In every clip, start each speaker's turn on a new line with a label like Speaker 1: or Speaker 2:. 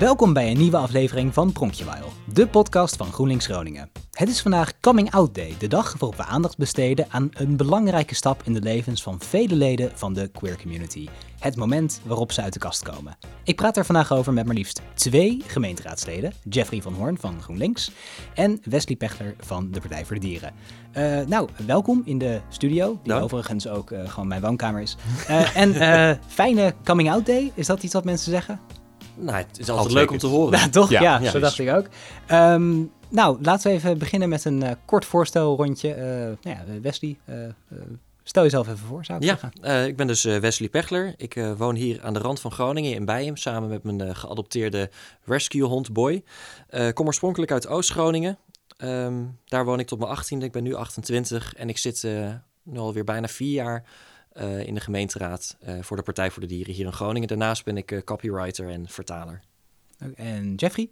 Speaker 1: Welkom bij een nieuwe aflevering van Pronkjewail, de podcast van GroenLinks Groningen. Het is vandaag Coming Out Day, de dag waarop we aandacht besteden aan een belangrijke stap in de levens van vele leden van de queer community. Het moment waarop ze uit de kast komen. Ik praat er vandaag over met maar liefst twee gemeenteraadsleden, Jeffrey van Hoorn van GroenLinks en Wesley Pechter van de Partij voor de Dieren. Uh, nou, welkom in de studio, die overigens ook uh, gewoon mijn woonkamer is. Uh, en fijne Coming Out Day, is dat iets wat mensen zeggen?
Speaker 2: Nou, het is altijd leuk om te horen.
Speaker 1: Ja, toch? Ja, ja, zo dacht ik ook. Um, nou, laten we even beginnen met een uh, kort voorstelrondje. Uh, nou ja, Wesley, uh, stel jezelf even voor, zou ik
Speaker 2: ja,
Speaker 1: zeggen.
Speaker 2: ik ben dus Wesley Pechler. Ik woon hier aan de rand van Groningen in Bijem, samen met mijn geadopteerde rescuehond Boy. kom oorspronkelijk uit Oost-Groningen. Um, daar woon ik tot mijn 18e. Ik ben nu 28 en ik zit nu alweer bijna vier jaar uh, in de gemeenteraad uh, voor de Partij voor de Dieren hier in Groningen. Daarnaast ben ik uh, copywriter en vertaler.
Speaker 1: En Jeffrey?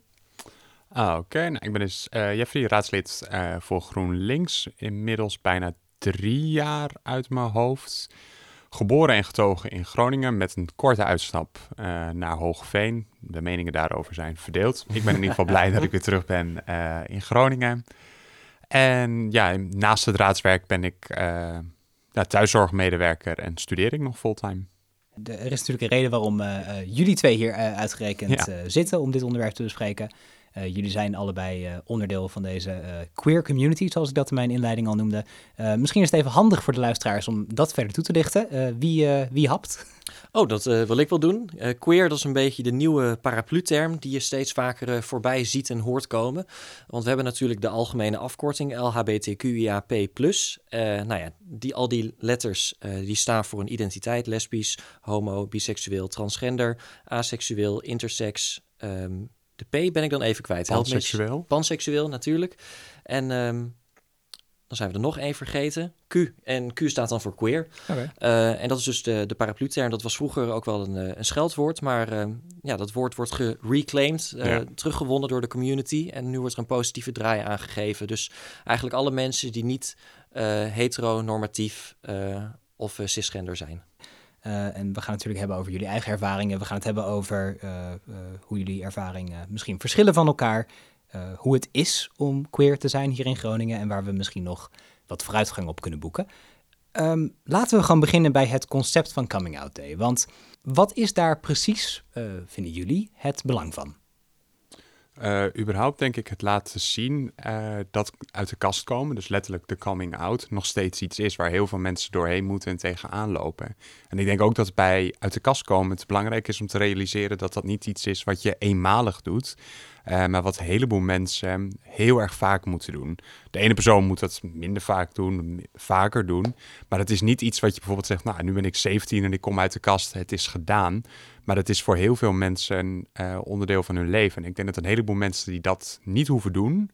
Speaker 3: Ah, Oké, nou, ik ben dus Jeffrey, raadslid voor GroenLinks. Inmiddels bijna drie jaar uit mijn hoofd. Geboren en getogen in Groningen met een korte uitstap naar Hoogveen. De meningen daarover zijn verdeeld. Ik ben in ieder geval blij dat ik weer terug ben in Groningen. En ja, naast het raadswerk ben ik ja, thuiszorgmedewerker en studeer ik nog fulltime.
Speaker 1: er is natuurlijk een reden waarom uh, jullie twee hier uh, uitgerekend zitten om dit onderwerp te bespreken. Uh, jullie zijn allebei uh, onderdeel van deze uh, queer community, zoals ik dat in mijn inleiding al noemde. misschien is het even handig voor de luisteraars om dat verder toe te lichten. wie, wie hapt?
Speaker 2: Oh, dat wil ik wel doen. queer, dat is een beetje de nieuwe paraplu-term die je steeds vaker voorbij ziet en hoort komen. Want we hebben natuurlijk de algemene afkorting LHBTQIAP+. nou ja, die, al die letters die staan voor een identiteit, lesbisch, homo, biseksueel, transgender, aseksueel, intersex... Um, de P ben ik dan even kwijt.
Speaker 3: Panseksueel.
Speaker 2: Panseksueel, natuurlijk. En um, dan zijn we er nog één vergeten. Q. En Q staat dan voor queer. Okay. Uh, en dat is dus de, de paraplu-term. Dat was vroeger ook wel een, eh, een scheldwoord. Maar uh, ja, dat woord wordt gereclaimed, uh, ja. teruggewonnen door de community. En nu wordt er een positieve draai aangegeven. Dus eigenlijk alle mensen die niet heteronormatief of cisgender zijn.
Speaker 1: Uh, en we gaan het natuurlijk hebben over jullie eigen ervaringen. We gaan het hebben over uh, uh, hoe jullie ervaringen misschien verschillen van elkaar. Hoe het is om queer te zijn hier in Groningen en waar we misschien nog wat vooruitgang op kunnen boeken. Um, laten we gaan beginnen bij het concept van Coming Out Day. Want wat is daar precies, vinden jullie, het belang van?
Speaker 3: Uh, überhaupt denk ik het laten zien dat uit de kast komen, dus letterlijk de coming out, nog steeds iets is waar heel veel mensen doorheen moeten en tegenaan lopen. En ik denk ook dat bij uit de kast komen het belangrijk is om te realiseren dat dat niet iets is wat je eenmalig doet, uh, maar wat een heleboel mensen heel erg vaak moeten doen. De ene persoon moet dat minder vaak doen, vaker doen, maar het is niet iets wat je bijvoorbeeld zegt, nou nu ben ik 17 en ik kom uit de kast, het is gedaan. Maar het is voor heel veel mensen uh, onderdeel van hun leven. En ik denk dat een heleboel mensen die dat niet hoeven doen,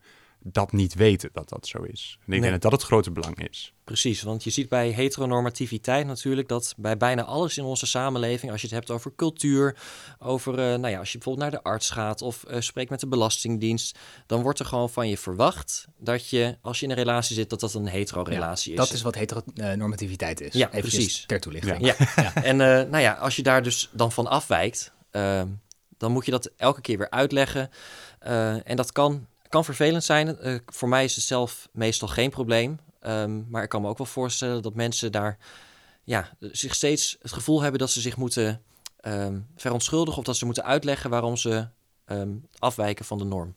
Speaker 3: dat niet weten dat dat zo is. En ik denk dat dat het grote belang is.
Speaker 2: Precies, want je ziet bij heteronormativiteit natuurlijk dat bij bijna alles in onze samenleving, als je het hebt over cultuur, over, uh, nou ja, als je bijvoorbeeld naar de arts gaat of uh, spreekt met de Belastingdienst, dan wordt er gewoon van je verwacht dat je, als je in een relatie zit, dat dat een hetero-relatie
Speaker 1: ja, is. Dat is wat heteronormativiteit is.
Speaker 2: Ja, precies.
Speaker 1: Ter toelichting.
Speaker 2: Ja. ja. en uh, nou ja, als je daar dus dan van afwijkt, ehm, dan moet je dat elke keer weer uitleggen. en dat kan kan vervelend zijn. Uh, voor mij is het zelf meestal geen probleem. Um, maar ik kan me ook wel voorstellen dat mensen daar ja, zich steeds het gevoel hebben dat ze zich moeten um, verontschuldigen of dat ze moeten uitleggen waarom ze um, afwijken van de norm.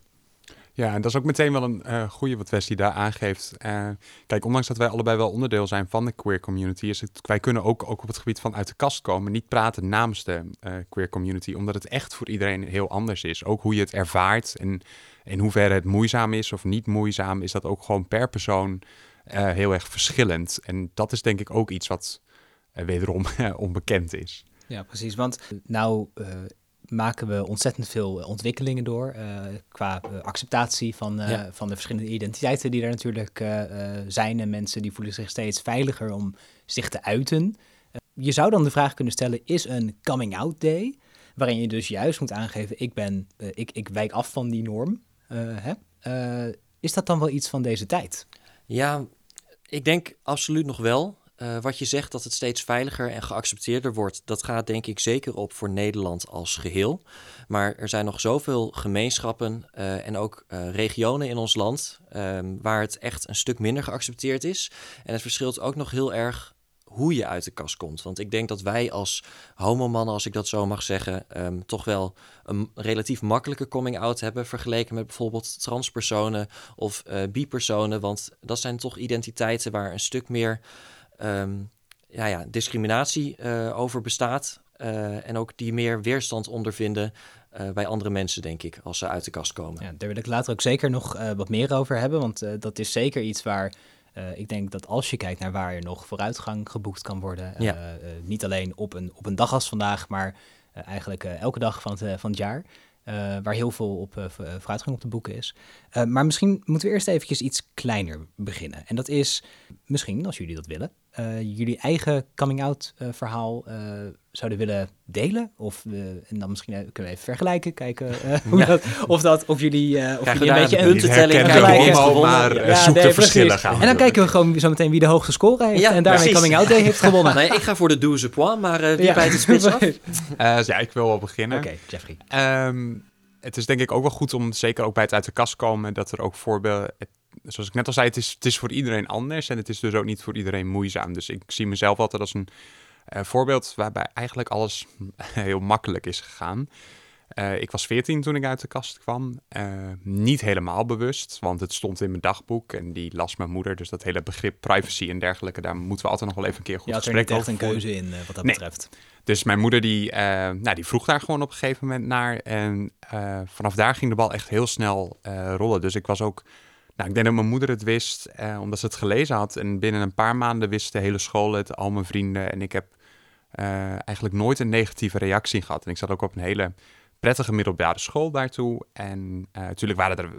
Speaker 3: Ja, en dat is ook meteen wel een uh, goede wat Wesley daar aangeeft. Uh, kijk, ondanks dat wij allebei wel onderdeel zijn van de queer community, is het, wij kunnen ook, ook op het gebied van uit de kast komen, niet praten namens de uh, queer community, omdat het echt voor iedereen heel anders is. Ook hoe je het ervaart en in hoeverre het moeizaam is of niet moeizaam, is dat ook gewoon per persoon heel erg verschillend. En dat is denk ik ook iets wat wederom onbekend is.
Speaker 1: Ja, precies. Want nou maken we ontzettend veel ontwikkelingen door uh, qua uh, acceptatie van, uh, van de verschillende identiteiten die er natuurlijk zijn. En mensen die voelen zich steeds veiliger om zich te uiten. je zou dan de vraag kunnen stellen, is een coming out day, waarin je dus juist moet aangeven, ik, ben, ik, ik wijk af van die norm. Hè? is dat dan wel iets van deze tijd?
Speaker 2: Ja, ik denk absoluut nog wel. Uh, wat je zegt dat het steeds veiliger en geaccepteerder wordt, dat gaat denk ik zeker op voor Nederland als geheel. Maar er zijn nog zoveel gemeenschappen uh, en ook uh, regionen in ons land um, waar het echt een stuk minder geaccepteerd is. En het verschilt ook nog heel erg hoe je uit de kast komt. Want ik denk dat wij als homomannen, als ik dat zo mag zeggen, um, toch wel een relatief makkelijke coming out hebben vergeleken met bijvoorbeeld transpersonen of bipersonen. Want dat zijn toch identiteiten waar een stuk meer um, ja, ja, discriminatie uh, over bestaat. Uh, en ook die meer weerstand ondervinden uh, bij andere mensen, denk ik, als ze uit de kast komen.
Speaker 1: Ja, daar wil ik later ook zeker nog wat meer over hebben, want dat is zeker iets waar uh, ik denk dat als je kijkt naar waar er nog vooruitgang geboekt kan worden, ja. uh, uh, niet alleen op een, op een dag als vandaag, maar eigenlijk elke dag van het, van het jaar, waar heel veel op vooruitgang op te boeken is. maar misschien moeten we eerst eventjes iets kleiner beginnen. En dat is misschien, als jullie dat willen, jullie eigen coming-out verhaal zouden willen delen. Of we, en dan misschien kunnen we even vergelijken, kijken hoe ja. dat, of, dat, of jullie, uh, of jullie een beetje een
Speaker 3: puntentelling kijken. maar ja, zoek nee, de verschillen gaan.
Speaker 1: En dan kijken we gewoon zo meteen wie de hoogste score heeft ja, en daarmee Coming Out Day heeft gewonnen.
Speaker 2: nee, ik ga voor de douze point, maar uh, wie ja. bijt het spits af?
Speaker 3: uh, ja, ik wil wel beginnen.
Speaker 1: Oké, okay, Jeffrey.
Speaker 3: Um, het is denk ik ook wel goed om zeker ook bij het uit de kast komen dat er ook voorbeelden zoals ik net al zei, het is, het is voor iedereen anders en het is dus ook niet voor iedereen moeizaam. Dus ik zie mezelf altijd als een uh, voorbeeld waarbij eigenlijk alles heel makkelijk is gegaan. Uh, ik was 14 toen ik uit de kast kwam. Uh, niet helemaal bewust, want het stond in mijn dagboek en die las mijn moeder. Dus dat hele begrip privacy en dergelijke, daar moeten we altijd nog wel even een keer goed over.
Speaker 1: Je had er niet echt een keuze in wat dat nee. betreft.
Speaker 3: Dus mijn moeder die, nou, die vroeg daar gewoon op een gegeven moment naar. En vanaf daar ging de bal echt heel snel rollen. Dus ik was ook nou, ik denk dat mijn moeder het wist, eh, omdat ze het gelezen had. En binnen een paar maanden wist de hele school het, al mijn vrienden. En ik heb uh, eigenlijk nooit een negatieve reactie gehad. En ik zat ook op een hele prettige middelbare school daartoe. En uh, natuurlijk waren er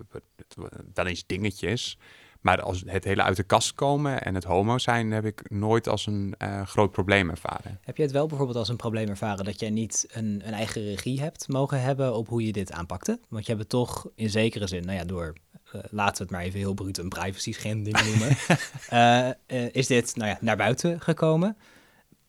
Speaker 3: wel eens dingetjes. Maar als het hele uit de kast komen en het homo zijn, heb ik nooit als een uh, groot probleem ervaren.
Speaker 1: Heb je het wel bijvoorbeeld als een probleem ervaren dat jij niet een, een eigen regie hebt mogen hebben op hoe je dit aanpakte? Want je hebt het toch in zekere zin, nou ja, door uh, laten we het maar even heel bruut een privacy schending noemen, uh, uh, is dit nou ja, naar buiten gekomen.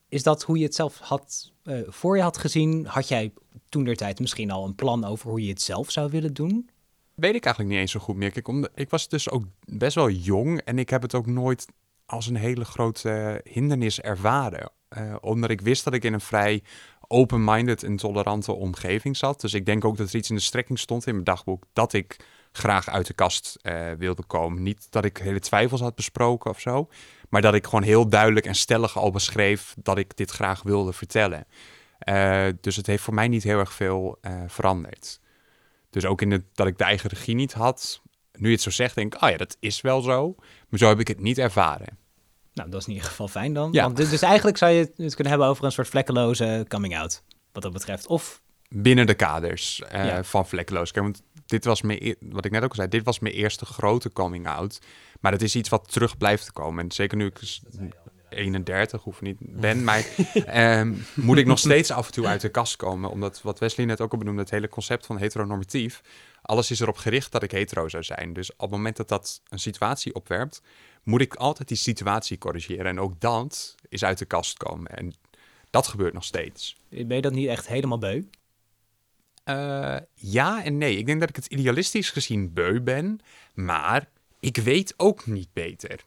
Speaker 1: Is dat hoe je het zelf had, voor je had gezien? Had jij toen der tijd misschien al een plan over hoe je het zelf zou willen doen?
Speaker 3: Weet ik eigenlijk niet eens zo goed meer. Om, ik was dus ook best wel jong en ik heb het ook nooit als een hele grote hindernis ervaren. omdat ik wist dat ik in een vrij open-minded en tolerante omgeving zat. Dus ik denk ook dat er iets in de strekking stond in mijn dagboek dat ik graag uit de kast uh, wilde komen. Niet dat ik hele twijfels had besproken of zo, maar dat ik gewoon heel duidelijk en stellig al beschreef dat ik dit graag wilde vertellen. Uh, dus het heeft voor mij niet heel erg veel uh, veranderd. Dus ook in het, dat ik de eigen regie niet had. Nu je het zo zegt, denk ik, oh ja, dat is wel zo. Maar zo heb ik het niet ervaren.
Speaker 1: Nou, dat is in ieder geval fijn dan. Ja. Want dus, dus eigenlijk zou je het kunnen hebben over een soort vlekkeloze coming out, wat dat betreft. Of
Speaker 3: binnen de kaders uh, ja. van vlekkeloos. Want dit was mijn, wat ik net ook al zei, dit was mijn eerste grote coming out. Maar het is iets wat terug blijft te komen. En zeker nu ik 31 of niet ben, maar um, moet ik nog steeds af en toe uit de kast komen. Omdat wat Wesley net ook al benoemde, het hele concept van heteronormatief. Alles is erop gericht dat ik hetero zou zijn. Dus op het moment dat dat een situatie opwerpt, moet ik altijd die situatie corrigeren. En ook dat is uit de kast komen. En dat gebeurt nog steeds.
Speaker 1: Ben je dat niet echt helemaal beu?
Speaker 3: Uh, ja en nee. Ik denk dat ik het idealistisch gezien beu ben, maar ik weet ook niet beter.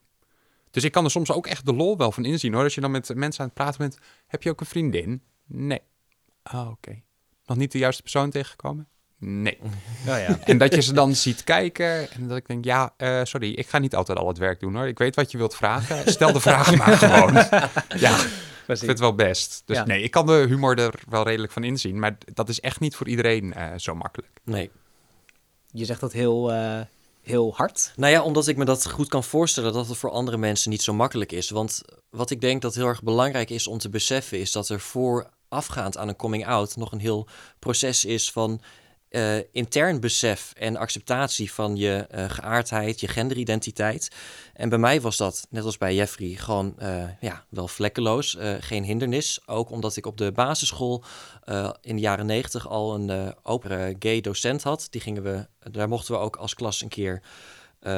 Speaker 3: Dus ik kan er soms ook echt de lol wel van inzien hoor. Als je dan met mensen aan het praten bent, heb je ook een vriendin? Nee. Ah, oké. Okay. Nog niet de juiste persoon tegengekomen? Nee. Oh, ja. En dat je ze dan ziet kijken en dat ik denk, ja, uh, sorry, ik ga niet altijd al het werk doen hoor. Ik weet wat je wilt vragen. Stel de vraag maar gewoon. ja. Ik vind het wel best. Dus nee, ik kan de humor er wel redelijk van inzien. Maar dat is echt niet voor iedereen uh, zo makkelijk.
Speaker 2: Nee.
Speaker 1: Je zegt dat heel, uh, heel hard.
Speaker 2: Nou ja, omdat ik me dat goed kan voorstellen dat het voor andere mensen niet zo makkelijk is. Want wat ik denk dat heel erg belangrijk is om te beseffen, is dat er voorafgaand aan een coming out nog een heel proces is van uh, intern besef en acceptatie van je uh, geaardheid, je genderidentiteit. En bij mij was dat, net als bij Jeffrey, gewoon uh, ja, wel vlekkeloos, geen hindernis. Ook omdat ik op de basisschool in de jaren negentig al een open gay docent had. Die gingen we, daar mochten we ook als klas een keer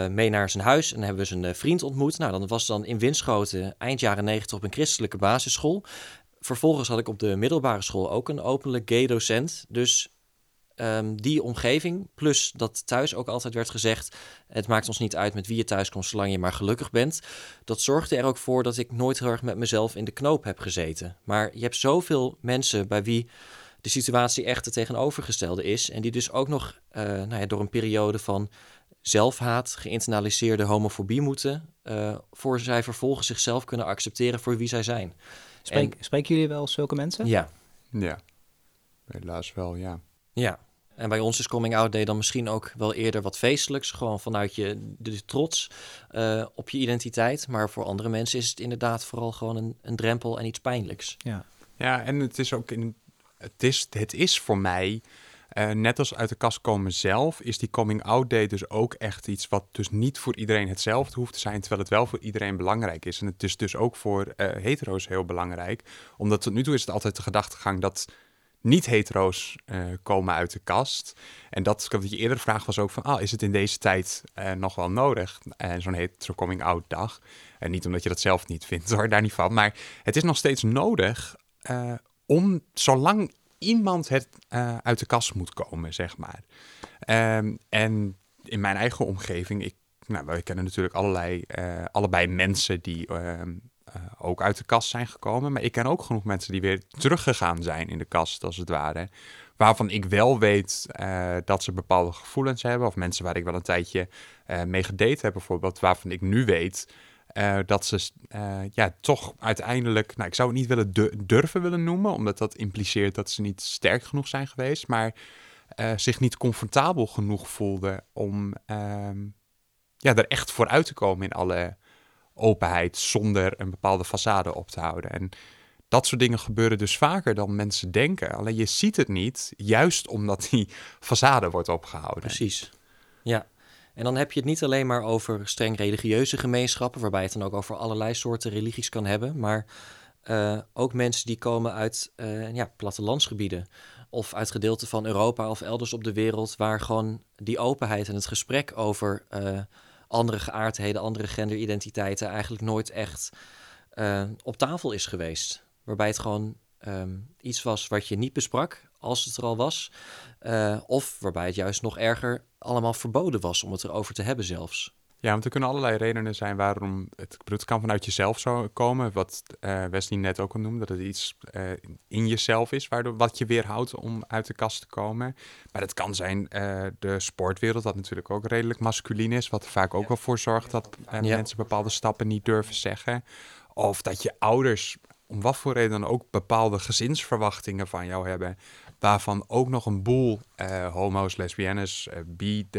Speaker 2: mee naar zijn huis en hebben we zijn vriend ontmoet. Nou, dat was dan in Winschoten eind jaren negentig op een christelijke basisschool. Vervolgens had ik op de middelbare school ook een openlijk gay docent. Dus Ehm, die omgeving, plus dat thuis ook altijd werd gezegd: het maakt ons niet uit met wie je thuis komt, zolang je maar gelukkig bent. Dat zorgde er ook voor dat ik nooit heel erg met mezelf in de knoop heb gezeten. Maar je hebt zoveel mensen bij wie de situatie echt het tegenovergestelde is. En die dus ook nog uh, nou ja, door een periode van zelfhaat, geïnternaliseerde homofobie moeten. Uh, voor zij vervolgens zichzelf kunnen accepteren voor wie zij zijn.
Speaker 1: Spreek, spreken jullie wel zulke mensen?
Speaker 2: Ja.
Speaker 3: Ja, helaas wel, ja.
Speaker 2: Ja, en bij ons is Coming Out Day dan misschien ook wel eerder wat feestelijks. Gewoon vanuit je de trots uh, op je identiteit. Maar voor andere mensen is het inderdaad vooral gewoon een, een drempel en iets pijnlijks.
Speaker 3: Ja, ja en het is ook in. Het is, het is voor mij. Uh, net als uit de kast komen zelf, is die coming out day dus ook echt iets wat dus niet voor iedereen hetzelfde hoeft te zijn, terwijl het wel voor iedereen belangrijk is. En het is dus ook voor uh, hetero's heel belangrijk, omdat tot nu toe is het altijd de gedachtegang dat niet-hetero's uh, komen uit de kast. En dat, wat je eerder vraag was ook van, ah, is het in deze tijd uh, nog wel nodig? En zo'n hetero coming out dag. En niet omdat je dat zelf niet vindt, hoor, daar niet van. Maar het is nog steeds nodig eh, om, zolang iemand het uit de kast moet komen, zeg maar. Um, en in mijn eigen omgeving, ik, nou, wij kennen natuurlijk allerlei, allebei mensen die ehm, ook uit de kast zijn gekomen. Maar ik ken ook genoeg mensen die weer teruggegaan zijn in de kast, als het ware. Waarvan ik wel weet uh, dat ze bepaalde gevoelens hebben. Of mensen waar ik wel een tijdje uh, mee gedate heb, bijvoorbeeld. Waarvan ik nu weet dat ze ja, toch uiteindelijk. Nou, ik zou het niet willen durven willen noemen, omdat dat impliceert dat ze niet sterk genoeg zijn geweest. Maar zich niet comfortabel genoeg voelden om ehm, ja, er echt voor uit te komen in alle openheid zonder een bepaalde façade op te houden. En dat soort dingen gebeuren dus vaker dan mensen denken. Alleen je ziet het niet, juist omdat die façade wordt opgehouden.
Speaker 2: Precies. Ja. En dan heb je het niet alleen maar over streng religieuze gemeenschappen, waarbij je het dan ook over allerlei soorten religies kan hebben, maar uh, ook mensen die komen uit uh, ja, plattelandsgebieden of uit gedeelten van Europa of elders op de wereld, waar gewoon die openheid en het gesprek over uh, andere geaardheden, andere genderidentiteiten eigenlijk nooit echt uh, op tafel is geweest. Waarbij het gewoon um, iets was wat je niet besprak als het er al was. Uh, of waarbij het juist nog erger allemaal verboden was om het erover te hebben zelfs.
Speaker 3: Ja, want er kunnen allerlei redenen zijn waarom het, het kan vanuit jezelf zo komen. Wat uh, Wesley net ook al noemde, dat het iets uh, in jezelf is waardoor wat je weerhoudt om uit de kast te komen. Maar het kan zijn uh, de sportwereld, dat natuurlijk ook redelijk masculin is, wat er vaak ook wel voor zorgt dat ja. mensen bepaalde stappen niet durven zeggen. Of dat je ouders om wat voor reden dan ook bepaalde gezinsverwachtingen van jou hebben waarvan ook nog een boel uh, homo's, lesbiennes, uh, bi,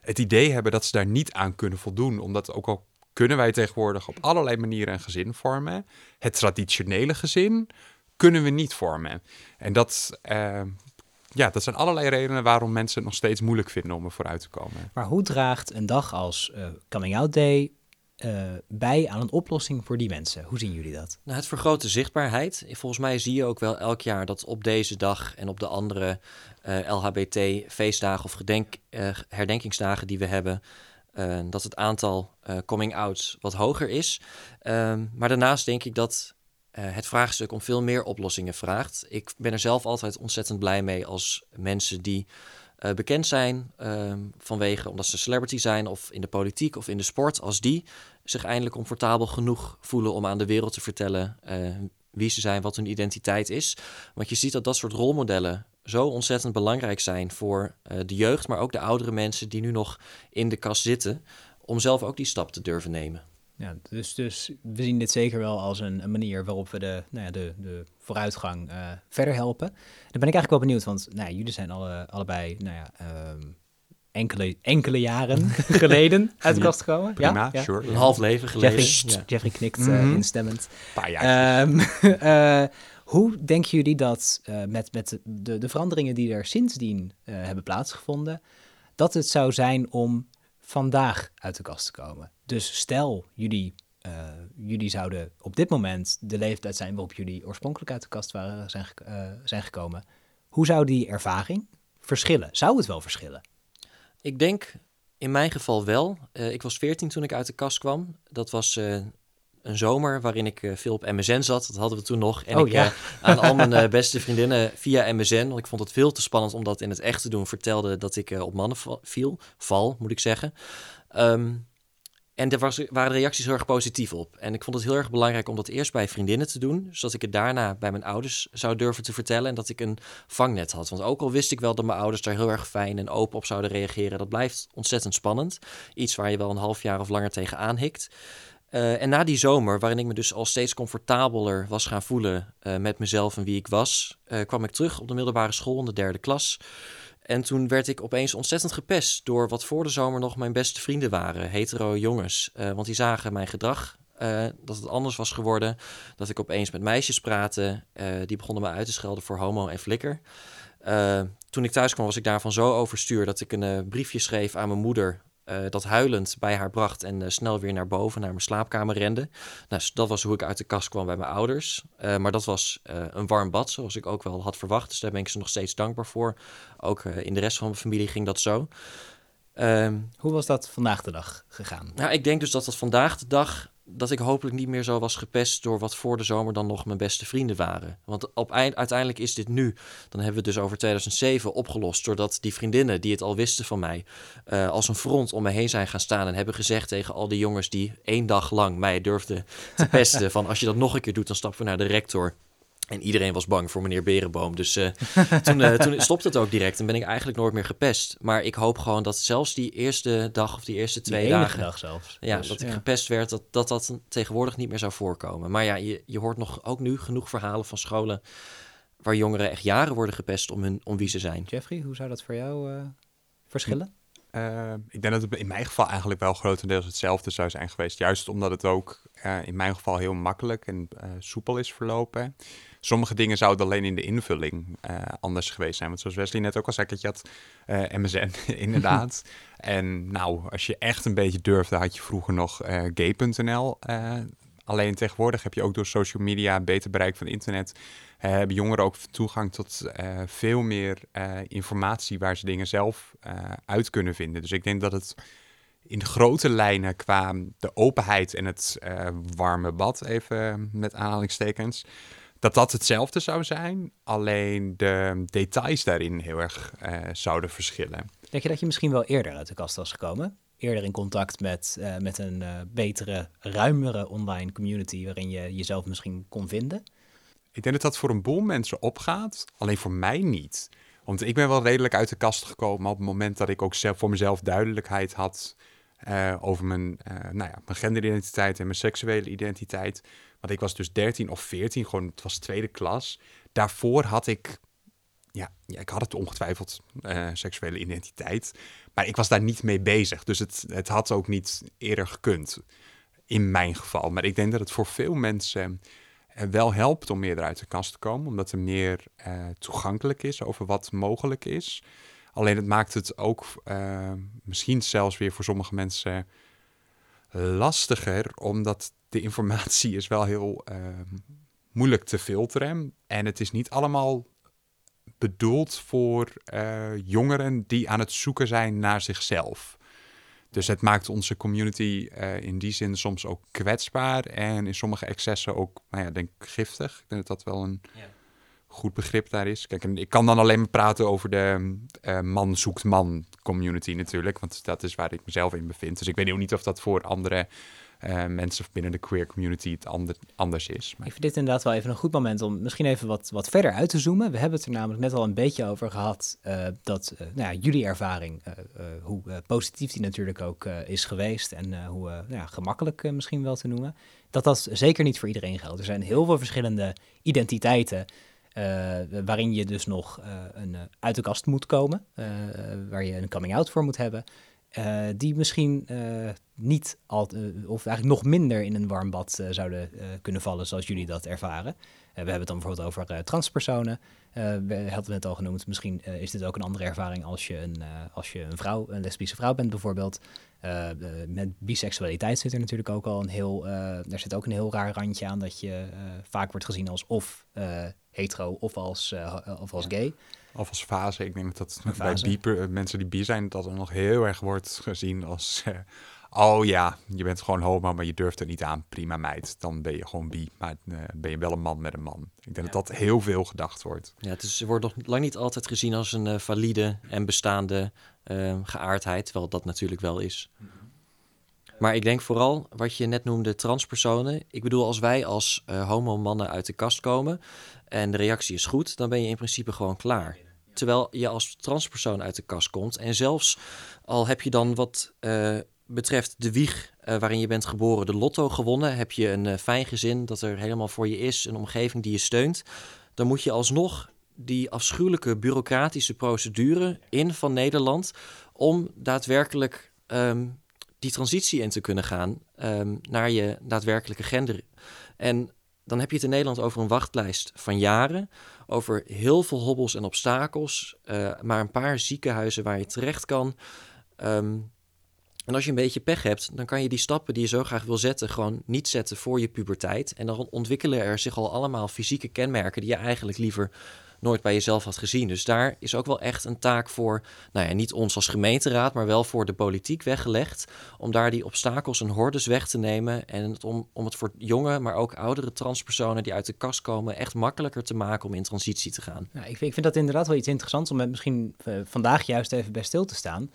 Speaker 3: het idee hebben dat ze daar niet aan kunnen voldoen. Omdat ook al kunnen wij tegenwoordig op allerlei manieren een gezin vormen, het traditionele gezin kunnen we niet vormen. En dat, uh, ja, dat zijn allerlei redenen waarom mensen het nog steeds moeilijk vinden om er vooruit te komen.
Speaker 1: Maar hoe draagt een dag als Coming Out Day uh, bij aan een oplossing voor die mensen? Hoe zien jullie dat?
Speaker 2: Nou, het vergroot de zichtbaarheid. Volgens mij zie je ook wel elk jaar dat op deze dag en op de andere uh, eh, LHBT-feestdagen of gedenk, uh, herdenkingsdagen die we hebben, dat het aantal coming-outs wat hoger is. Ehm, maar daarnaast denk ik dat het vraagstuk om veel meer oplossingen vraagt. Ik ben er zelf altijd ontzettend blij mee als mensen die uh, bekend zijn uh, vanwege omdat ze celebrity zijn of in de politiek of in de sport, als die zich eindelijk comfortabel genoeg voelen om aan de wereld te vertellen uh, wie ze zijn, wat hun identiteit is. Want je ziet dat dat soort rolmodellen zo ontzettend belangrijk zijn voor uh, de jeugd, maar ook de oudere mensen die nu nog in de kast zitten, om zelf ook die stap te durven nemen.
Speaker 1: Ja, dus, dus we zien dit zeker wel als een, een manier waarop we de, nou ja, de, de vooruitgang uh, verder helpen. Dan ben ik eigenlijk wel benieuwd, want nou ja, jullie zijn alle, allebei nou ja, um, enkele, enkele jaren geleden uit de kast gekomen.
Speaker 3: Prima,
Speaker 1: ja,
Speaker 3: sure.
Speaker 2: Een half leven geleden.
Speaker 1: Jeffrey, ja. Jeffrey knikt mm -hmm. instemmend.
Speaker 3: Paar jaar.
Speaker 1: Um, uh, hoe denken jullie dat met, met de, de veranderingen die er sindsdien hebben plaatsgevonden, dat het zou zijn om vandaag uit de kast te komen? Dus stel, jullie, uh, jullie zouden op dit moment de leeftijd zijn waarop jullie oorspronkelijk uit de kast waren, zijn, uh, zijn gekomen. Hoe zou die ervaring verschillen? Zou het wel verschillen?
Speaker 2: Ik denk In mijn geval wel. ik was 14 toen ik uit de kast kwam. Dat was een zomer waarin ik uh, veel op MSN zat. Dat hadden we toen nog. En
Speaker 1: oh,
Speaker 2: ik
Speaker 1: ja.
Speaker 2: uh, aan al mijn uh, beste vriendinnen via MSN, want ik vond het veel te spannend om dat in het echt te doen, vertelde dat ik op mannen viel. Val, moet ik zeggen. Um, en er was, waren reacties heel erg positief op. En ik vond het heel erg belangrijk om dat eerst bij vriendinnen te doen, zodat ik het daarna bij mijn ouders zou durven te vertellen en dat ik een vangnet had. Want ook al wist ik wel dat mijn ouders daar heel erg fijn en open op zouden reageren, dat blijft ontzettend spannend. Iets waar je wel een half jaar of langer tegen aanhikt. Uh, en na die zomer, waarin ik me dus al steeds comfortabeler was gaan voelen uh, met mezelf en wie ik was, uh, kwam ik terug op de middelbare school in de derde klas. En toen werd ik opeens ontzettend gepest door wat voor de zomer nog mijn beste vrienden waren, hetero jongens. want die zagen mijn gedrag, dat het anders was geworden. Dat ik opeens met meisjes praatte, die begonnen me uit te schelden voor homo en flikker. toen ik thuis kwam was ik daarvan zo overstuur dat ik een briefje schreef aan mijn moeder uh, dat huilend bij haar bracht en uh, snel weer naar boven, naar mijn slaapkamer rende. Nou, dat was hoe ik uit de kast kwam bij mijn ouders. Uh, maar dat was een warm bad, zoals ik ook wel had verwacht. Dus daar ben ik ze nog steeds dankbaar voor. Ook in de rest van mijn familie ging dat zo.
Speaker 1: Um, hoe was dat vandaag de dag gegaan?
Speaker 2: Nou, ik denk dus dat dat vandaag de dag dat ik hopelijk niet meer zo was gepest door wat voor de zomer dan nog mijn beste vrienden waren. Want op eind, uiteindelijk is dit nu, dan hebben we het dus over 2007 opgelost, doordat die vriendinnen die het al wisten van mij, uh, als een front om me heen zijn gaan staan en hebben gezegd tegen al die jongens die één dag lang mij durfden te pesten, van als je dat nog een keer doet, dan stappen we naar de rector. En iedereen was bang voor meneer Berenboom. Dus uh, toen, uh, toen stopte het ook direct en ben ik eigenlijk nooit meer gepest. Maar ik hoop gewoon dat zelfs die eerste dag of die eerste twee
Speaker 1: die
Speaker 2: dagen...
Speaker 1: dag zelfs.
Speaker 2: Ja,
Speaker 1: dus,
Speaker 2: dat ik gepest werd, dat, dat dat tegenwoordig niet meer zou voorkomen. Maar ja, je, je hoort nog ook nu genoeg verhalen van scholen... waar jongeren echt jaren worden gepest om, hun, om wie ze zijn.
Speaker 1: Jeffrey, hoe zou dat voor jou uh, verschillen?
Speaker 3: Uh, ik denk dat het in mijn geval eigenlijk wel grotendeels hetzelfde zou zijn geweest. Juist omdat het ook uh, in mijn geval heel makkelijk en uh, soepel is verlopen. Sommige dingen zouden alleen in de invulling anders geweest zijn. Want zoals Wesley net ook al zei, dat je had MSN inderdaad. en nou, als je echt een beetje durfde, had je vroeger nog gay.nl. alleen tegenwoordig heb je ook door social media beter bereik van internet uh, hebben jongeren ook toegang tot uh, veel meer uh, informatie waar ze dingen zelf uit kunnen vinden. Dus ik denk dat het in grote lijnen qua de openheid en het warme bad, even met aanhalingstekens, dat dat hetzelfde zou zijn. Alleen de details daarin heel erg zouden verschillen.
Speaker 1: Denk je dat je misschien wel eerder uit de kast was gekomen? Eerder in contact met, met een betere, ruimere online community waarin je jezelf misschien kon vinden?
Speaker 3: Ik denk dat dat voor een boel mensen opgaat, alleen voor mij niet. Want ik ben wel redelijk uit de kast gekomen op het moment dat ik ook zelf voor mezelf duidelijkheid had uh, over mijn, uh, nou ja, mijn genderidentiteit en mijn seksuele identiteit. Want ik was dus 13 of 14, gewoon het was tweede klas. Daarvoor had ik, ja, ik had het ongetwijfeld, uh, seksuele identiteit. Maar ik was daar niet mee bezig. Dus het, het had ook niet eerder gekund, in mijn geval. Maar ik denk dat het voor veel mensen wel helpt om meer uit de kast te komen, omdat er meer toegankelijk is over wat mogelijk is. Alleen het maakt het ook uh, misschien zelfs weer voor sommige mensen lastiger, omdat de informatie is wel heel uh, moeilijk te filteren. En het is niet allemaal bedoeld voor jongeren die aan het zoeken zijn naar zichzelf. Dus het maakt onze community uh, in die zin soms ook kwetsbaar en in sommige excessen ook, nou ja, denk giftig. Ik denk dat dat wel een. Goed begrip daar is. Kijk, en ik kan dan alleen maar praten over de uh, man zoekt man community natuurlijk, want dat is waar ik mezelf in bevind. Dus ik weet ook niet of dat voor andere uh, mensen binnen de queer community het ander, anders is.
Speaker 1: Maar... Ik vind dit inderdaad wel even een goed moment om misschien even wat, wat verder uit te zoomen. We hebben het er namelijk net al een beetje over gehad uh, dat nou ja, jullie ervaring, hoe positief die natuurlijk ook is geweest en hoe nou ja, gemakkelijk misschien wel te noemen, dat dat zeker niet voor iedereen geldt. Er zijn heel veel verschillende identiteiten. Waarin je dus nog een, uit de kast moet komen, waar je een coming-out voor moet hebben. Die misschien niet al, of eigenlijk nog minder in een warm bad zouden kunnen vallen zoals jullie dat ervaren. we hebben het dan bijvoorbeeld over transpersonen. we hadden het al genoemd. Misschien is dit ook een andere ervaring als je een, als je een vrouw, een lesbische vrouw bent bijvoorbeeld. met biseksualiteit zit er natuurlijk ook al een heel, daar zit ook een heel raar randje aan dat je vaak wordt gezien als of hetero of als, of als gay.
Speaker 3: Of als fase. Ik denk dat dat bij bieper, mensen die bi zijn, dat er nog heel erg wordt gezien als oh ja, je bent gewoon homo, maar je durft er niet aan. Prima meid, dan ben je gewoon bi. Maar uh, ben je wel een man met een man. Ik denk dat dat heel veel gedacht wordt.
Speaker 2: Ja, het is, wordt nog lang niet altijd gezien als een uh, valide en bestaande uh, geaardheid, terwijl dat natuurlijk wel is. Maar ik denk vooral wat je net noemde, transpersonen. Ik bedoel, als wij als homo-mannen uit de kast komen en de reactie is goed, dan ben je in principe gewoon klaar. Terwijl je als transpersoon uit de kast komt en zelfs al heb je dan wat betreft de wieg uh, waarin je bent geboren, de lotto gewonnen, heb je een fijn gezin dat er helemaal voor je is, een omgeving die je steunt, dan moet je alsnog die afschuwelijke bureaucratische procedure in van Nederland om daadwerkelijk um, die transitie in te kunnen gaan um, naar je daadwerkelijke gender. En dan heb je het in Nederland over een wachtlijst van jaren, over heel veel hobbels en obstakels, uh, maar een paar ziekenhuizen waar je terecht kan. Um, en als je een beetje pech hebt, dan kan je die stappen die je zo graag wil zetten, gewoon niet zetten voor je puberteit. En dan ontwikkelen er zich al allemaal fysieke kenmerken die je eigenlijk liever nooit bij jezelf had gezien. Dus daar is ook wel echt een taak voor, nou ja, niet ons als gemeenteraad, maar wel voor de politiek weggelegd. Om daar die obstakels en hordes weg te nemen. En het om, om het voor jonge, maar ook oudere transpersonen die uit de kast komen, echt makkelijker te maken om in transitie te gaan.
Speaker 1: Nou, ik, vind, ik vind dat inderdaad wel iets interessants om misschien uh, vandaag juist even bij stil te staan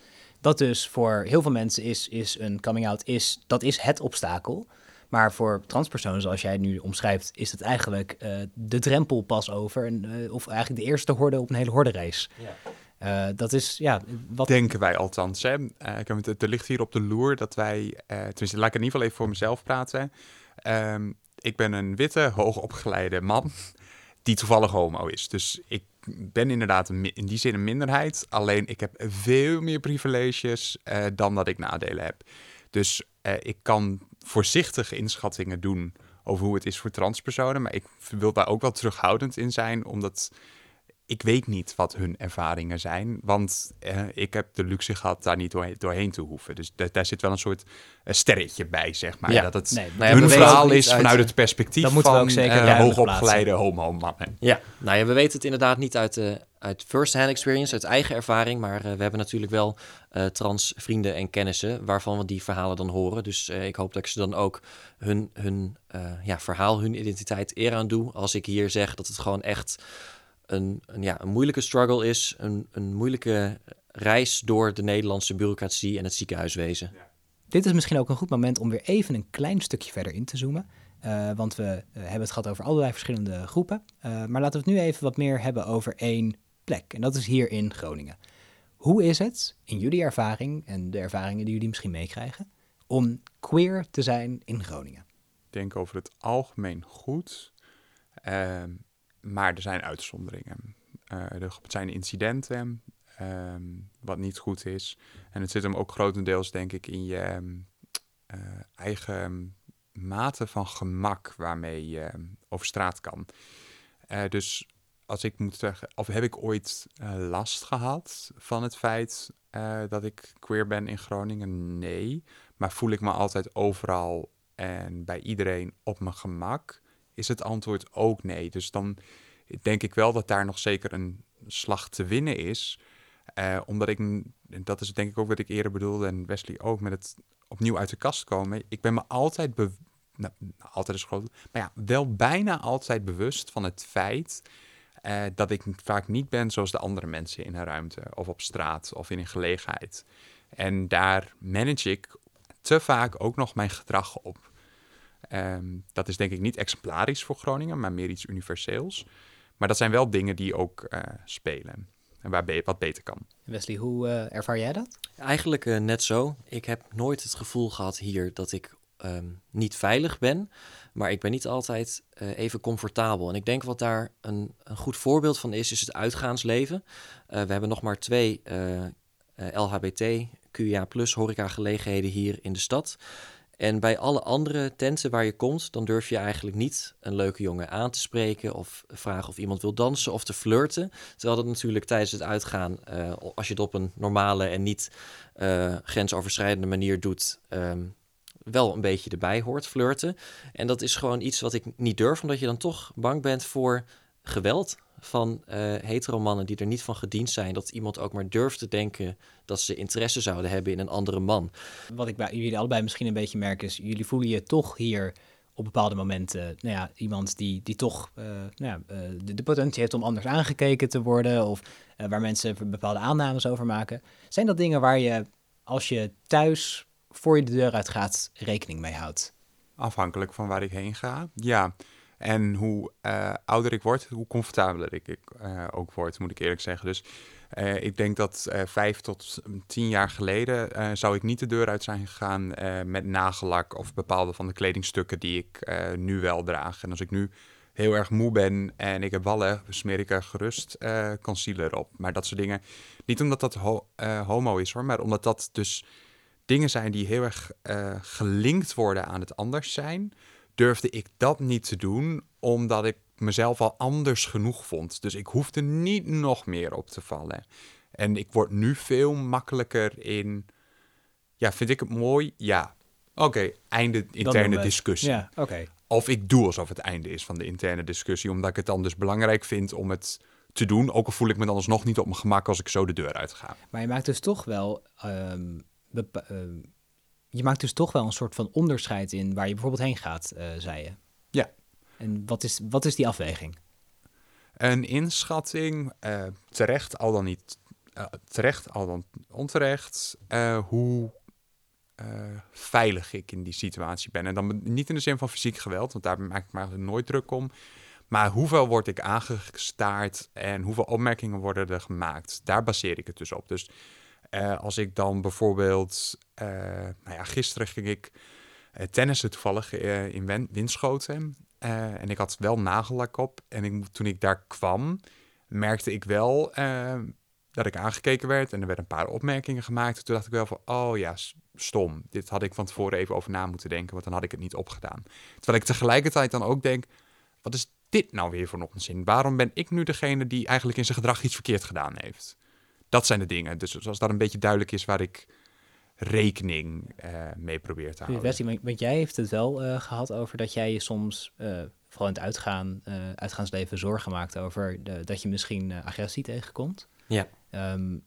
Speaker 1: dat dus voor heel veel mensen is, is een coming out, is, dat is het obstakel. Maar voor transpersonen, zoals jij nu omschrijft, is het eigenlijk uh, de drempel pas over. En, uh, of eigenlijk de eerste horde op een hele hordenrace. Ja. Uh, dat is, ja,
Speaker 3: wat... Denken wij althans, hè. het, er ligt hier op de loer dat wij, tenminste, laat ik in ieder geval even voor mezelf praten. Um, ik ben een witte, hoogopgeleide man die toevallig homo is. Dus ik ben inderdaad in die zin een minderheid. Alleen ik heb veel meer privileges uh, dan dat ik nadelen heb. Dus uh, ik kan voorzichtige inschattingen doen over hoe het is voor transpersonen. Maar ik wil daar ook wel terughoudend in zijn, omdat ik weet niet wat hun ervaringen zijn, want eh, ik heb de luxe gehad daar niet doorheen te hoeven. Dus daar zit wel een soort uh, sterretje bij, zeg maar. Ja. Dat het nee, nou hun verhaal is vanuit het perspectief van ook zeker uh, hoogopgeleide homo-mannen.
Speaker 2: Ja, nou ja, we weten het inderdaad niet uit, uh, uit first-hand experience, uit eigen ervaring, maar we hebben natuurlijk wel trans vrienden en kennissen waarvan we die verhalen dan horen. Dus ik hoop dat ik ze dan ook hun, hun ja, verhaal, hun identiteit eer aan doe als ik hier zeg dat het gewoon echt een, een, ja, een moeilijke struggle is, een, een moeilijke reis door de Nederlandse bureaucratie en het ziekenhuiswezen.
Speaker 1: Dit is misschien ook een goed moment om weer even een klein stukje verder in te zoomen. Uh, want we uh, hebben het gehad over allerlei verschillende groepen. Uh, maar laten we het nu even wat meer hebben over één plek. En dat is hier in Groningen. Hoe is het, in jullie ervaring en de ervaringen die jullie misschien meekrijgen, om queer te zijn in Groningen?
Speaker 3: Ik denk over het algemeen goed. Ehm, maar er zijn uitzonderingen. Uh, er zijn incidenten, um, wat niet goed is. En het zit hem ook grotendeels, denk ik, in je uh, eigen mate van gemak waarmee je over straat kan. Uh, dus als ik moet zeggen, of heb ik ooit last gehad van het feit dat ik queer ben in Groningen? Nee. Maar voel ik me altijd overal en bij iedereen op mijn gemak? Is het antwoord ook nee. Dus dan denk ik wel dat daar nog zeker een slag te winnen is. Uh, omdat ik, en dat is denk ik ook wat ik eerder bedoelde en Wesley ook, met het opnieuw uit de kast komen. Ik ben me altijd, be nou, altijd is groot, maar ja, wel bijna altijd bewust van het feit uh, dat ik vaak niet ben zoals de andere mensen in een ruimte of op straat of in een gelegenheid. En daar manage ik te vaak ook nog mijn gedrag op. Um, dat is denk ik niet exemplarisch voor Groningen, maar meer iets universeels. Maar dat zijn wel dingen die ook uh, spelen en waar be wat beter kan.
Speaker 1: Wesley, hoe uh, ervaar jij dat?
Speaker 2: Eigenlijk uh, net zo. Ik heb nooit het gevoel gehad hier dat ik um, niet veilig ben, maar ik ben niet altijd even comfortabel. En ik denk wat daar een, een, goed voorbeeld van is, is het uitgaansleven. we hebben nog maar twee LHBT, QIA plus horeca gelegenheden hier in de stad. En bij alle andere tenten waar je komt, dan durf je eigenlijk niet een leuke jongen aan te spreken of vragen of iemand wil dansen of te flirten. Terwijl dat natuurlijk tijdens het uitgaan, uh, als je het op een normale en niet uh, grensoverschrijdende manier doet, um, wel een beetje erbij hoort, flirten. En dat is gewoon iets wat ik niet durf, omdat je dan toch bang bent voor geweld van uh, heteromannen die er niet van gediend zijn. Dat iemand ook maar durft te denken dat ze interesse zouden hebben in een andere man.
Speaker 1: Wat ik bij jullie allebei misschien een beetje merk is, jullie voelen je toch hier op bepaalde momenten, nou ja, iemand die, die toch uh, nou ja, uh, de, de, potentie heeft om anders aangekeken te worden of waar mensen bepaalde aannames over maken. Zijn dat dingen waar je, als je thuis voor je de deur uit gaat, rekening mee houdt?
Speaker 3: Afhankelijk van waar ik heen ga, ja. En hoe uh, ouder ik word, hoe comfortabeler ik, uh, ook word, moet ik eerlijk zeggen. Dus uh, ik denk dat vijf tot tien jaar geleden zou ik niet de deur uit zijn gegaan met nagellak of bepaalde van de kledingstukken die ik nu wel draag. En als ik nu heel erg moe ben en ik heb wallen, smeer ik er gerust concealer op. Maar dat soort dingen, niet omdat dat ho homo is hoor, maar omdat dat dus dingen zijn die heel erg gelinkt worden aan het anders zijn durfde ik dat niet te doen, omdat ik mezelf al anders genoeg vond. Dus ik hoefde niet nog meer op te vallen. En ik word nu veel makkelijker in. Ja, vind ik het mooi? Ja. Oké, einde interne discussie.
Speaker 1: Ja, oké.
Speaker 3: Of ik doe alsof het einde is van de interne discussie, omdat ik het dan dus belangrijk vind om het te doen. Ook al voel ik me dan alsnog niet op mijn gemak als ik zo de deur uit ga.
Speaker 1: Maar je maakt dus toch wel um, je maakt dus toch wel een soort van onderscheid in waar je bijvoorbeeld heen gaat, uh, zei je.
Speaker 3: Ja.
Speaker 1: En wat is, wat is die afweging?
Speaker 3: Een inschatting, uh, terecht al dan niet, uh, terecht al dan onterecht, hoe veilig ik in die situatie ben. En dan niet in de zin van fysiek geweld, want daar maak ik me nooit druk om. Maar hoeveel word ik aangestaard en hoeveel opmerkingen worden er gemaakt? Daar baseer ik het dus op. Dus uh, als ik dan bijvoorbeeld, uh, nou ja, gisteren ging ik uh, tennissen toevallig in Winschoten. en ik had wel nagellak op. En toen ik daar kwam, merkte ik wel dat ik aangekeken werd. En er werden een paar opmerkingen gemaakt. Toen dacht ik wel van, oh ja, stom. Dit had ik van tevoren even over na moeten denken, want dan had ik het niet opgedaan. Terwijl ik tegelijkertijd dan ook denk, wat is dit nou weer voor onzin? Waarom ben ik nu degene die eigenlijk in zijn gedrag iets verkeerd gedaan heeft? Dat zijn de dingen. Dus als dat een beetje duidelijk is waar ik rekening uh, mee probeer te houden.
Speaker 1: Wesley, want jij heeft het wel uh, gehad over dat jij je soms, uh, vooral in het uitgaan, uitgaansleven, zorgen maakt over de, dat je misschien agressie tegenkomt.
Speaker 2: Ja.
Speaker 1: Um,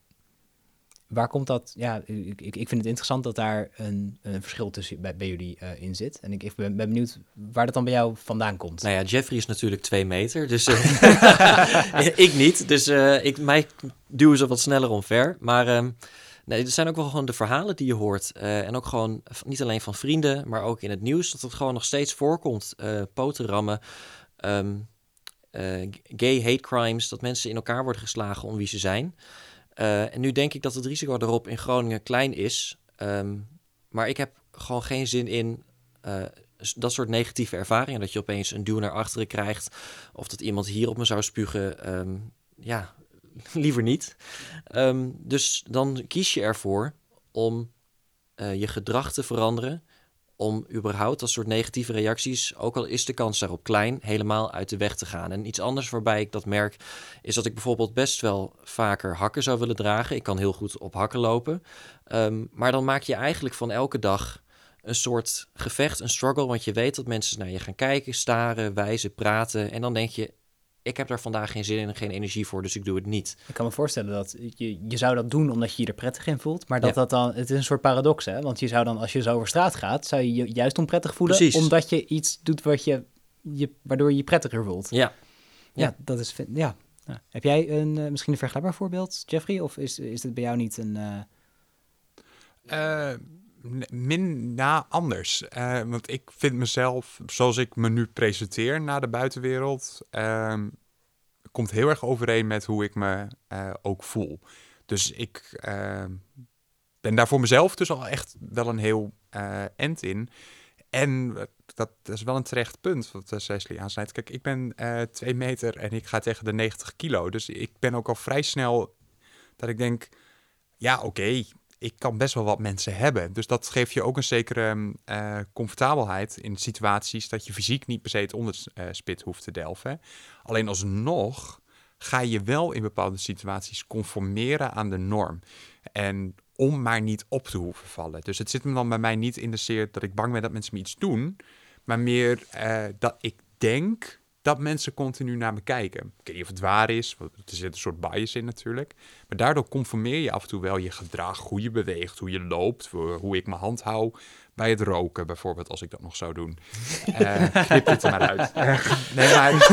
Speaker 1: waar komt dat? Ja, ik, ik vind het interessant dat daar een, een verschil tussen bij, bij jullie uh, in zit. En ik, ik ben, ben, benieuwd waar dat dan bij jou vandaan komt.
Speaker 2: Nou ja, Jeffrey is natuurlijk twee meter, dus uh, ik niet. Dus uh, ik, mij duwen ze wat sneller omver. Maar um, nee, er zijn ook wel gewoon de verhalen die je hoort. en ook gewoon niet alleen van vrienden, maar ook in het nieuws, dat het gewoon nog steeds voorkomt. potenrammen. Um, gay hate crimes, dat mensen in elkaar worden geslagen om wie ze zijn. Uh, en nu denk ik dat het risico erop in Groningen klein is. Um, maar ik heb gewoon geen zin in uh, dat soort negatieve ervaringen. Dat je opeens een duw naar achteren krijgt. Of dat iemand hier op me zou spugen. Um, ja, liever niet. Um, dus dan kies je ervoor om uh, je gedrag te veranderen om überhaupt dat soort negatieve reacties, ook al is de kans daarop klein, helemaal uit de weg te gaan. En iets anders waarbij ik dat merk, is dat ik bijvoorbeeld best wel vaker hakken zou willen dragen. Ik kan heel goed op hakken lopen. Um, maar dan maak je eigenlijk van elke dag een soort gevecht, een struggle, want je weet dat mensen naar je gaan kijken, staren, wijzen, praten. En dan denk je, ik heb daar vandaag geen zin in en geen energie voor, dus ik doe het niet.
Speaker 1: Ik kan me voorstellen dat je, je zou dat doen omdat je je er prettig in voelt, maar dat dat dan, het is een soort paradox, hè? Want je zou dan, als je zo over straat gaat, zou je je juist onprettig voelen, Precies. omdat je iets doet wat je, je, waardoor je je prettiger voelt.
Speaker 2: Ja.
Speaker 1: Ja, dat is, ja. ja. Heb jij een, uh, misschien een vergelijkbaar voorbeeld, Jeffrey, of is, is het bij jou niet een... Uh...
Speaker 3: Uh, min na anders. Uh, want ik vind mezelf, zoals ik me nu presenteer naar de buitenwereld, uh, komt heel erg overeen met hoe ik me uh, ook voel. Dus ik ehm, ben daar voor mezelf dus al echt wel een heel eh, end in. En dat, dat, is wel een terecht punt wat Cecily aansnijdt. Kijk, ik ben twee meter en ik ga tegen de 90 kilo. Dus ik ben ook al vrij snel dat ik denk, ja oké, ik kan best wel wat mensen hebben. Dus dat geeft je ook een zekere uh, comfortabelheid in situaties dat je fysiek niet per se het onderspit hoeft te delven. Alleen alsnog ga je wel in bepaalde situaties conformeren aan de norm. En om maar niet op te hoeven vallen. Dus het zit me dan bij mij niet in de seer dat ik bang ben dat mensen me iets doen, maar meer uh, dat ik denk dat mensen continu naar me kijken. Ik weet niet of het waar is, want er zit een soort bias in natuurlijk. Maar daardoor conformeer je af en toe wel je gedrag, hoe je beweegt, hoe je loopt, hoe ik mijn hand hou. Bij het roken bijvoorbeeld, als ik dat nog zou doen. Uh, knip het er maar uit. nee, maar...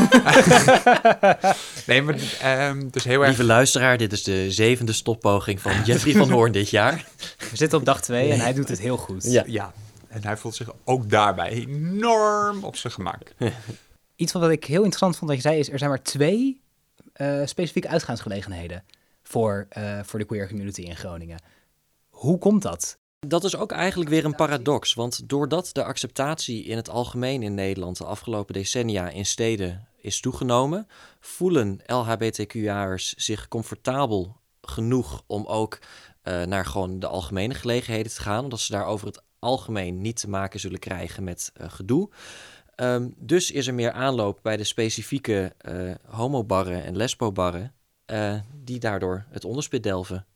Speaker 3: nee, maar um, dus heel erg...
Speaker 2: Lieve luisteraar, dit is de zevende stoppoging van Jeffrey van Hoorn dit jaar.
Speaker 1: We zitten op dag twee en hij doet het heel goed.
Speaker 3: Ja. ja. En hij voelt zich ook daarbij enorm op zijn gemak.
Speaker 1: Iets wat ik heel interessant vond dat je zei is, er zijn maar twee uh, specifieke uitgaansgelegenheden voor, uh, voor de queer community in Groningen. Hoe komt dat?
Speaker 2: Dat is ook eigenlijk weer een paradox, want doordat de acceptatie in het algemeen in Nederland de afgelopen decennia in steden is toegenomen, voelen LHBTQ'ers zich comfortabel genoeg om ook uh, naar gewoon de algemene gelegenheden te gaan, omdat ze daar over het algemeen niet te maken zullen krijgen met gedoe. Um, dus is er meer aanloop bij de specifieke uh, homobarren en lesbobarren, die daardoor het onderspit delven.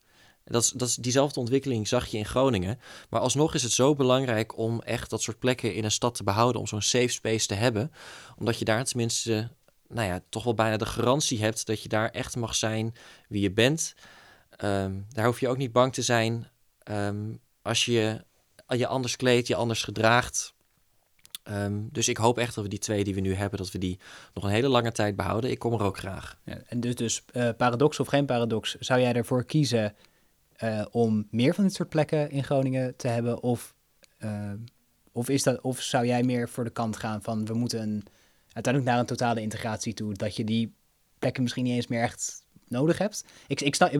Speaker 2: Dat is, dat diezelfde ontwikkeling zag je in Groningen. Maar alsnog is het zo belangrijk om echt dat soort plekken in een stad te behouden, om zo'n safe space te hebben. Omdat je daar tenminste, nou ja, toch wel bijna de garantie hebt dat je daar echt mag zijn wie je bent. Um, daar hoef je ook niet bang te zijn um, als je je anders kleedt, je anders gedraagt. Um, dus ik hoop echt dat we die twee die we nu hebben, dat we die nog een hele lange tijd behouden. Ik kom er ook graag.
Speaker 1: Ja, en dus, dus uh, paradox of geen paradox, zou jij ervoor kiezen uh, om meer van dit soort plekken in Groningen te hebben? Of, uh, of, is dat, of zou jij meer voor de kant gaan van we moeten uiteindelijk naar een totale integratie toe, dat je die plekken misschien niet eens meer echt nodig hebt? Ik, ik sta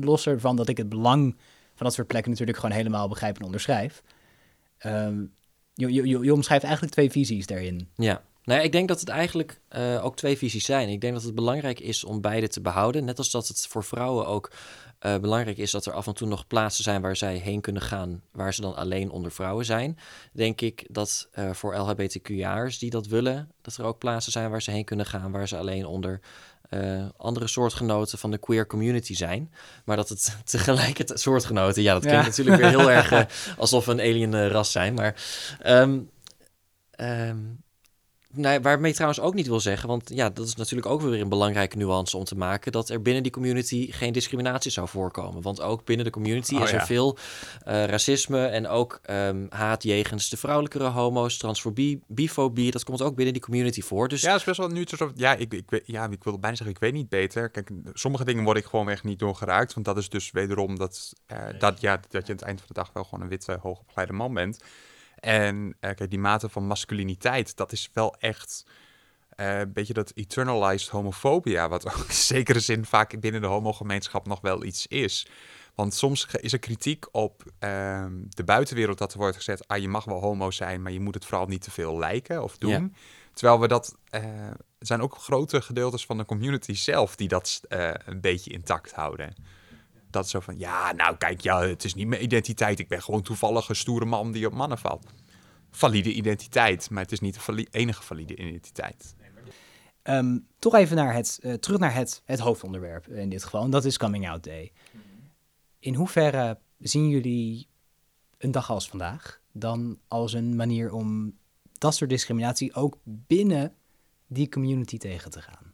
Speaker 1: los ervan dat ik het belang van dat soort plekken natuurlijk gewoon helemaal begrijp en onderschrijf. Um, je, je, je, omschrijft eigenlijk twee visies daarin.
Speaker 2: Ja, nou, ik denk dat het eigenlijk uh, ook twee visies zijn. Ik denk dat het belangrijk is om beide te behouden. Net als dat het voor vrouwen ook uh, belangrijk is dat er af en toe nog plaatsen zijn waar zij heen kunnen gaan, waar ze dan alleen onder vrouwen zijn. Denk ik dat uh, voor LHBTQ'ers die dat willen, dat er ook plaatsen zijn waar ze heen kunnen gaan, waar ze alleen onder uh, andere soortgenoten van de queer community zijn. Maar dat het tegelijkertijd soortgenoten, ja, dat klinkt natuurlijk weer heel erg uh, alsof we een alien uh, ras zijn. Maar um, um, nou, waarmee ik trouwens ook niet wil zeggen, want ja, dat is natuurlijk ook weer een belangrijke nuance om te maken, dat er binnen die community geen discriminatie zou voorkomen. Want ook binnen de community oh, is er veel uh, racisme en ook um, haat jegens de vrouwelijkere homo's, transfobie, bifobie, dat komt ook binnen die community voor. Dus...
Speaker 3: Ja, dat is best wel nu. Ja, ik, ik, ja, ik wil bijna zeggen, ik weet niet beter. Kijk, sommige dingen word ik gewoon echt niet doorgeraakt, want dat is dus wederom dat, uh, dat, ja, dat je aan het eind van de dag wel gewoon een witte, hoogopgeleide man bent. En uh, kijk, die mate van masculiniteit, dat is wel echt uh, een beetje dat eternalized homofobia, wat ook in zekere zin vaak binnen de homogemeenschap nog wel iets is. Want soms is er kritiek op uh, de buitenwereld dat er wordt gezegd, ah, je mag wel homo zijn, maar je moet het vooral niet te veel lijken of doen. Ja. Terwijl we dat, uh, er zijn ook grote gedeeltes van de community zelf die dat een beetje intact houden dat zo van, ja, nou kijk, ja, het is niet mijn identiteit. Ik ben gewoon toevallig een stoere man die op mannen valt. Valide identiteit, maar het is niet de enige valide identiteit.
Speaker 1: Um, toch even naar het, uh, terug naar het, het hoofdonderwerp in dit geval, en dat is Coming Out Day. In hoeverre zien jullie een dag als vandaag dan als een manier om dat soort discriminatie ook binnen die community tegen te gaan?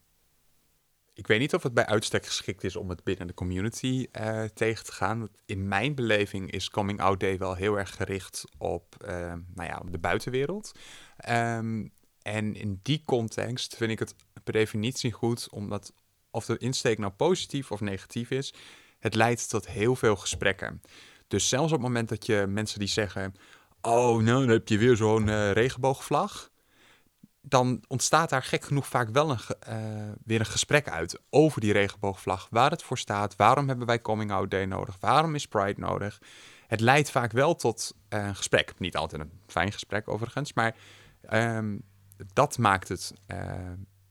Speaker 3: Ik weet niet of het bij uitstek geschikt is om het binnen de community uh, tegen te gaan. In mijn beleving is Coming Out Day wel heel erg gericht op, uh, nou ja, de buitenwereld. Um, en in die context vind ik het per definitie goed, omdat of de insteek nou positief of negatief is, het leidt tot heel veel gesprekken. Dus zelfs op het moment dat je mensen die zeggen: Oh, nou, dan heb je weer zo'n uh, regenboogvlag dan ontstaat daar gek genoeg vaak wel een, uh, weer een gesprek uit over die regenboogvlag. Waar het voor staat, waarom hebben wij Coming Out Day nodig, waarom is Pride nodig. Het leidt vaak wel tot uh, een gesprek. Niet altijd een fijn gesprek overigens, maar um, dat maakt het uh,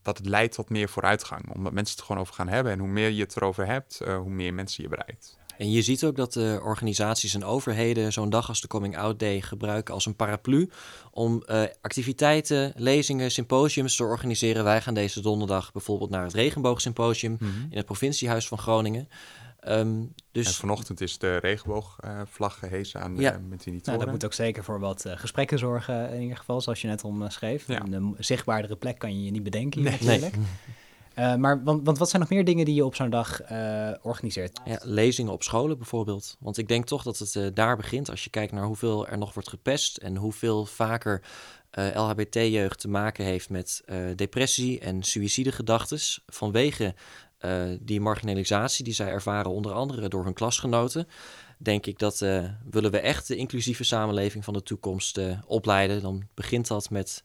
Speaker 3: dat het leidt tot meer vooruitgang. Omdat mensen het gewoon over gaan hebben. En hoe meer je het erover hebt, hoe meer mensen je bereikt.
Speaker 2: En je ziet ook dat de organisaties en overheden zo'n dag als de Coming Out Day gebruiken als een paraplu om uh, activiteiten, lezingen, symposiums te organiseren. Wij gaan deze donderdag bijvoorbeeld naar het Regenboogsymposium mm in het provinciehuis van Groningen. Um, dus...
Speaker 3: En vanochtend is de regenboogvlag gehezen aan ja. met die
Speaker 1: nou, Dat moet ook zeker voor wat gesprekken zorgen in ieder geval, zoals je net omschreef. Ja. Een zichtbaardere plek kan je je niet bedenken hier nee. natuurlijk. Nee. Uh, maar want, want, wat zijn nog meer dingen die je op zo'n dag uh, organiseert?
Speaker 2: Ja, lezingen op scholen bijvoorbeeld. Want ik denk toch dat het uh, daar begint. Als je kijkt naar hoeveel er nog wordt gepest en hoeveel vaker LHBT-jeugd te maken heeft met depressie en suïcidegedachten vanwege die marginalisatie die zij ervaren, onder andere door hun klasgenoten. Denk ik dat willen we echt de inclusieve samenleving van de toekomst opleiden, dan begint dat met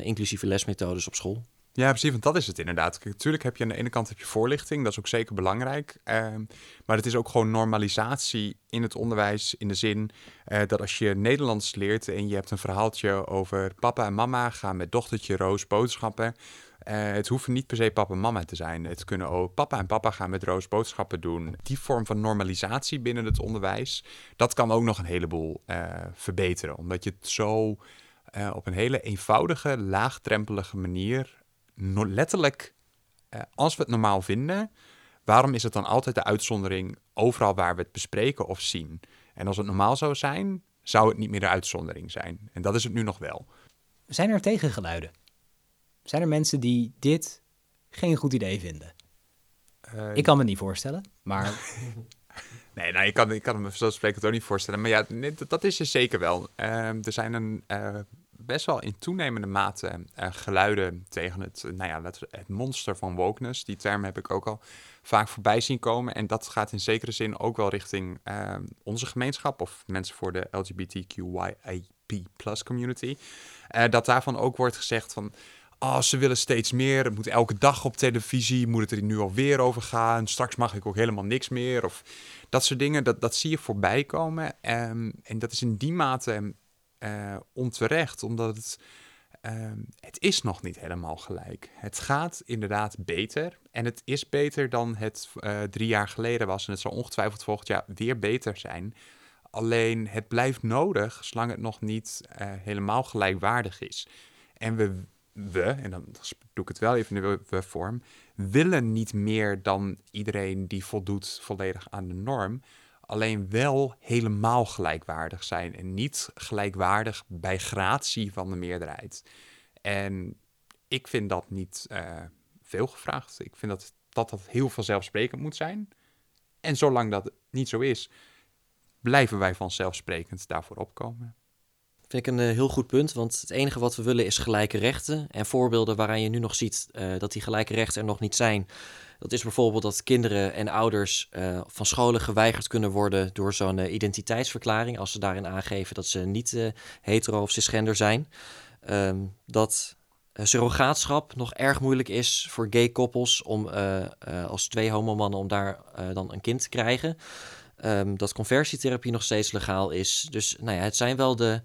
Speaker 2: inclusieve lesmethodes op school.
Speaker 3: Ja, precies, want dat is het inderdaad. Natuurlijk heb je aan de ene kant heb je voorlichting, dat is ook zeker belangrijk. Ehm, maar het is ook gewoon normalisatie in het onderwijs in de zin uh, dat als je Nederlands leert en je hebt een verhaaltje over papa en mama gaan met dochtertje Roos boodschappen. Uh, het hoeft niet per se papa en mama te zijn. Het kunnen ook papa en papa gaan met Roos boodschappen doen. Die vorm van normalisatie binnen het onderwijs, dat kan ook nog een heleboel uh, verbeteren. Omdat je het zo op een hele eenvoudige, laagdrempelige manier letterlijk, eh, als we het normaal vinden, waarom is het dan altijd de uitzondering overal waar we het bespreken of zien? En als het normaal zou zijn, zou het niet meer de uitzondering zijn. En dat is het nu nog wel.
Speaker 1: Zijn er tegengeluiden? Zijn er mensen die dit geen goed idee vinden? Uh, ik kan me niet voorstellen, maar.
Speaker 3: nee, nou, ik kan, ik kan me zo spreken ook niet voorstellen. Maar ja, dat is er zeker wel. Uh, er zijn een uh, best wel in toenemende mate uh, geluiden tegen het, nou ja, het, monster van wokeness. Die term heb ik ook al vaak voorbij zien komen. En dat gaat in zekere zin ook wel richting uh, onze gemeenschap of mensen voor de LGBTQIAP plus community. Dat daarvan ook wordt gezegd van, oh, ze willen steeds meer. Het moet elke dag op televisie, moet het er nu alweer over gaan. Straks mag ik ook helemaal niks meer. Of dat soort dingen, dat, dat zie je voorbij komen. Um, en dat is in die mate uh, onterecht, omdat het, uh, het is nog niet helemaal gelijk. Het gaat inderdaad beter en het is beter dan het uh, drie jaar geleden was en het zal ongetwijfeld volgend jaar weer beter zijn. Alleen het blijft nodig zolang het nog niet uh, helemaal gelijkwaardig is. En we, we, en dan doe ik het wel even in de we vorm, willen niet meer dan iedereen die voldoet volledig aan de norm alleen wel helemaal gelijkwaardig zijn en niet gelijkwaardig bij gratie van de meerderheid. En ik vind dat niet uh, veel gevraagd. Ik vind dat, dat dat heel vanzelfsprekend moet zijn. En zolang dat niet zo is, blijven wij vanzelfsprekend daarvoor opkomen.
Speaker 2: Vind ik een uh, heel goed punt, want het enige wat we willen is gelijke rechten. En voorbeelden waaraan je nu nog ziet uh, dat die gelijke rechten er nog niet zijn, dat is bijvoorbeeld dat kinderen en ouders uh, van scholen geweigerd kunnen worden door zo'n uh, identiteitsverklaring. Als ze daarin aangeven dat ze niet uh, hetero of cisgender zijn. Um, dat surrogaatschap nog erg moeilijk is voor gay koppels om als twee homomannen om daar dan een kind te krijgen. Um, dat conversietherapie nog steeds legaal is. Dus nou ja, het zijn wel de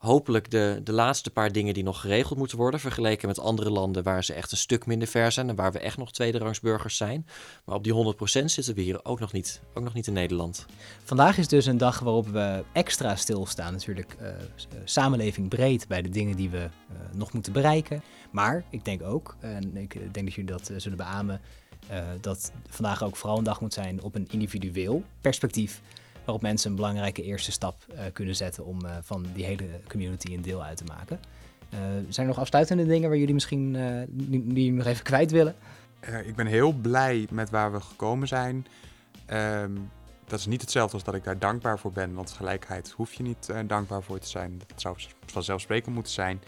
Speaker 2: hopelijk de, de laatste paar dingen die nog geregeld moeten worden. Vergeleken met andere landen waar ze echt een stuk minder ver zijn. En waar we echt nog tweederangsburgers zijn. Maar op die 100% zitten we hier ook nog niet. Ook nog niet in Nederland.
Speaker 1: Vandaag is dus een dag waarop we extra stilstaan. Natuurlijk uh, samenleving breed bij de dingen die we uh, nog moeten bereiken. Maar ik denk ook, en ik denk dat jullie dat zullen beamen. dat vandaag ook vooral een dag moet zijn op een individueel perspectief waarop mensen een belangrijke eerste stap uh, kunnen zetten om uh, van die hele community een deel uit te maken. Uh, zijn er nog afsluitende dingen waar jullie misschien die nog even kwijt willen?
Speaker 3: ik ben heel blij met waar we gekomen zijn. Um, dat is niet hetzelfde als dat ik daar dankbaar voor ben, want gelijkheid hoef je niet dankbaar voor te zijn. Dat zou vanzelfsprekend moeten zijn.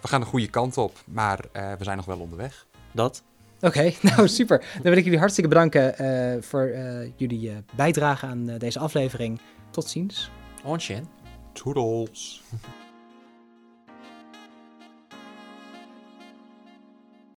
Speaker 3: We gaan de goede kant op, maar we zijn nog wel onderweg.
Speaker 2: Dat
Speaker 1: Oké, nou super. Dan wil ik jullie hartstikke bedanken uh, voor uh, jullie uh, bijdrage aan deze aflevering. Tot ziens.
Speaker 2: Onchen.
Speaker 3: Toodles.